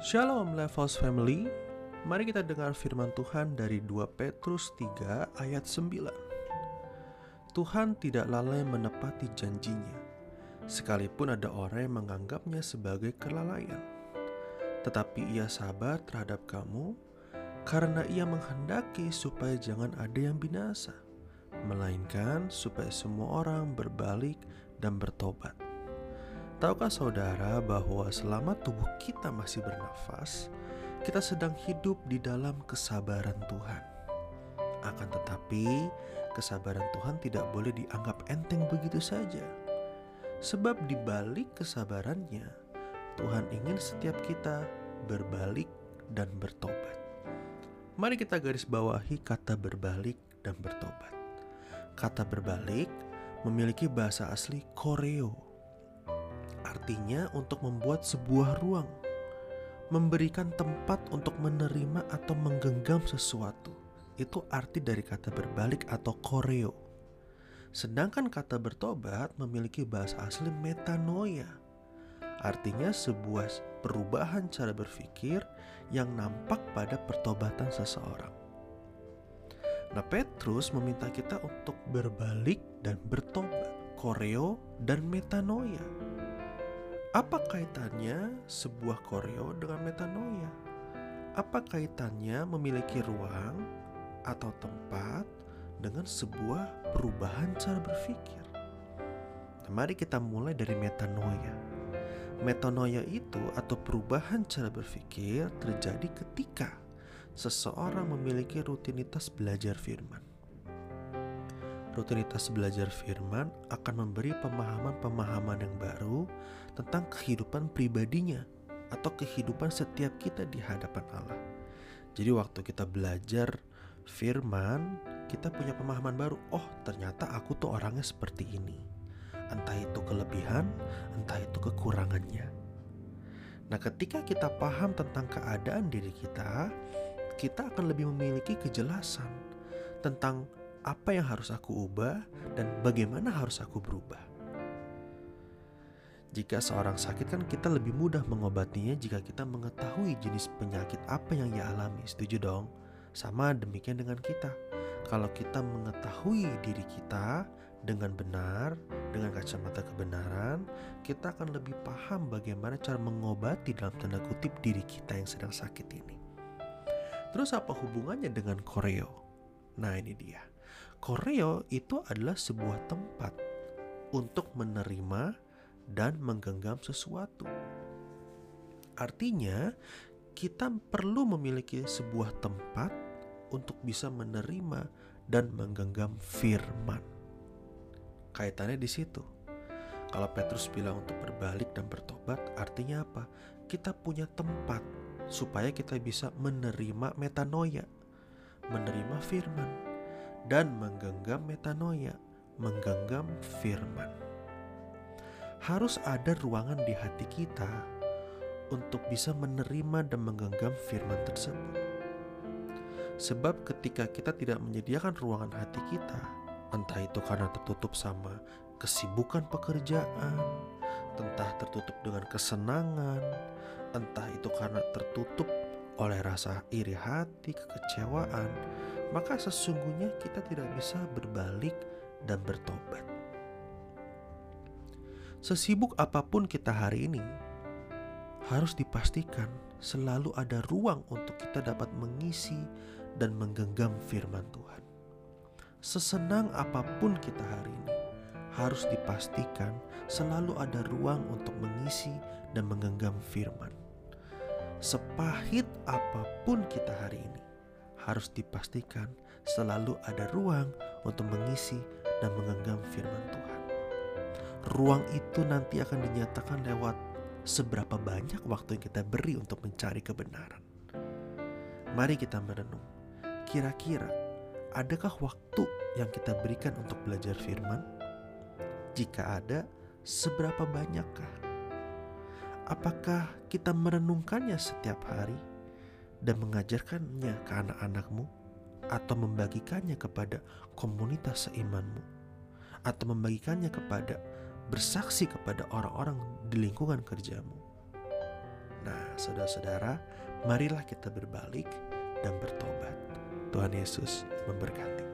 Shalom Levels Family. Mari kita dengar firman Tuhan dari 2 Petrus 3 ayat 9 Tuhan tidak lalai menepati janjinya Sekalipun ada orang yang menganggapnya sebagai kelalaian. Tetapi ia sabar terhadap kamu Karena ia menghendaki supaya jangan ada yang binasa Melainkan supaya semua orang berbalik dan bertobat Tahukah saudara bahwa selama tubuh kita masih bernafas, kita sedang hidup di dalam kesabaran Tuhan. Akan tetapi, kesabaran Tuhan tidak boleh dianggap enteng begitu saja. Sebab di balik kesabarannya, Tuhan ingin setiap kita berbalik dan bertobat. Mari kita garis bawahi kata berbalik dan bertobat. Kata berbalik memiliki bahasa asli koreo artinya untuk membuat sebuah ruang, memberikan tempat untuk menerima atau menggenggam sesuatu. Itu arti dari kata berbalik atau koreo. Sedangkan kata bertobat memiliki bahasa asli metanoia. Artinya sebuah perubahan cara berpikir yang nampak pada pertobatan seseorang. Nah, Petrus meminta kita untuk berbalik dan bertobat, koreo dan metanoia. Apa kaitannya sebuah koreo dengan metanoia? Apa kaitannya memiliki ruang atau tempat dengan sebuah perubahan cara berpikir? Nah, mari kita mulai dari metanoia. Metanoia itu atau perubahan cara berpikir terjadi ketika seseorang memiliki rutinitas belajar firman rutinitas belajar firman akan memberi pemahaman-pemahaman yang baru tentang kehidupan pribadinya atau kehidupan setiap kita di hadapan Allah. Jadi waktu kita belajar firman, kita punya pemahaman baru. Oh, ternyata aku tuh orangnya seperti ini. Entah itu kelebihan, entah itu kekurangannya. Nah, ketika kita paham tentang keadaan diri kita, kita akan lebih memiliki kejelasan tentang apa yang harus aku ubah dan bagaimana harus aku berubah. Jika seorang sakit kan kita lebih mudah mengobatinya jika kita mengetahui jenis penyakit apa yang ia alami. Setuju dong? Sama demikian dengan kita. Kalau kita mengetahui diri kita dengan benar, dengan kacamata kebenaran, kita akan lebih paham bagaimana cara mengobati dalam tanda kutip diri kita yang sedang sakit ini. Terus apa hubungannya dengan koreo? Nah ini dia. Koreo itu adalah sebuah tempat untuk menerima dan menggenggam sesuatu. Artinya, kita perlu memiliki sebuah tempat untuk bisa menerima dan menggenggam firman. Kaitannya di situ. Kalau Petrus bilang untuk berbalik dan bertobat, artinya apa? Kita punya tempat supaya kita bisa menerima metanoia, menerima firman dan menggenggam metanoia, menggenggam firman. Harus ada ruangan di hati kita untuk bisa menerima dan menggenggam firman tersebut. Sebab ketika kita tidak menyediakan ruangan hati kita, entah itu karena tertutup sama kesibukan pekerjaan, entah tertutup dengan kesenangan, entah itu karena tertutup oleh rasa iri hati, kekecewaan, maka sesungguhnya kita tidak bisa berbalik dan bertobat. Sesibuk apa pun kita hari ini, harus dipastikan selalu ada ruang untuk kita dapat mengisi dan menggenggam firman Tuhan. Sesenang apa pun kita hari ini, harus dipastikan selalu ada ruang untuk mengisi dan menggenggam firman. Sepahit apa pun kita hari ini, harus dipastikan selalu ada ruang untuk mengisi dan menggenggam firman Tuhan. Ruang itu nanti akan dinyatakan lewat seberapa banyak waktu yang kita beri untuk mencari kebenaran. Mari kita merenung. Kira-kira adakah waktu yang kita berikan untuk belajar firman? Jika ada, seberapa banyakkah? Apakah kita merenungkannya setiap hari? Dan mengajarkannya ke anak-anakmu atau membagikannya kepada komunitas seimanmu atau membagikannya kepada bersaksi kepada orang-orang di lingkungan kerjamu. Nah, saudara-saudara, marilah kita berbalik dan bertobat. Tuhan Yesus memberkati.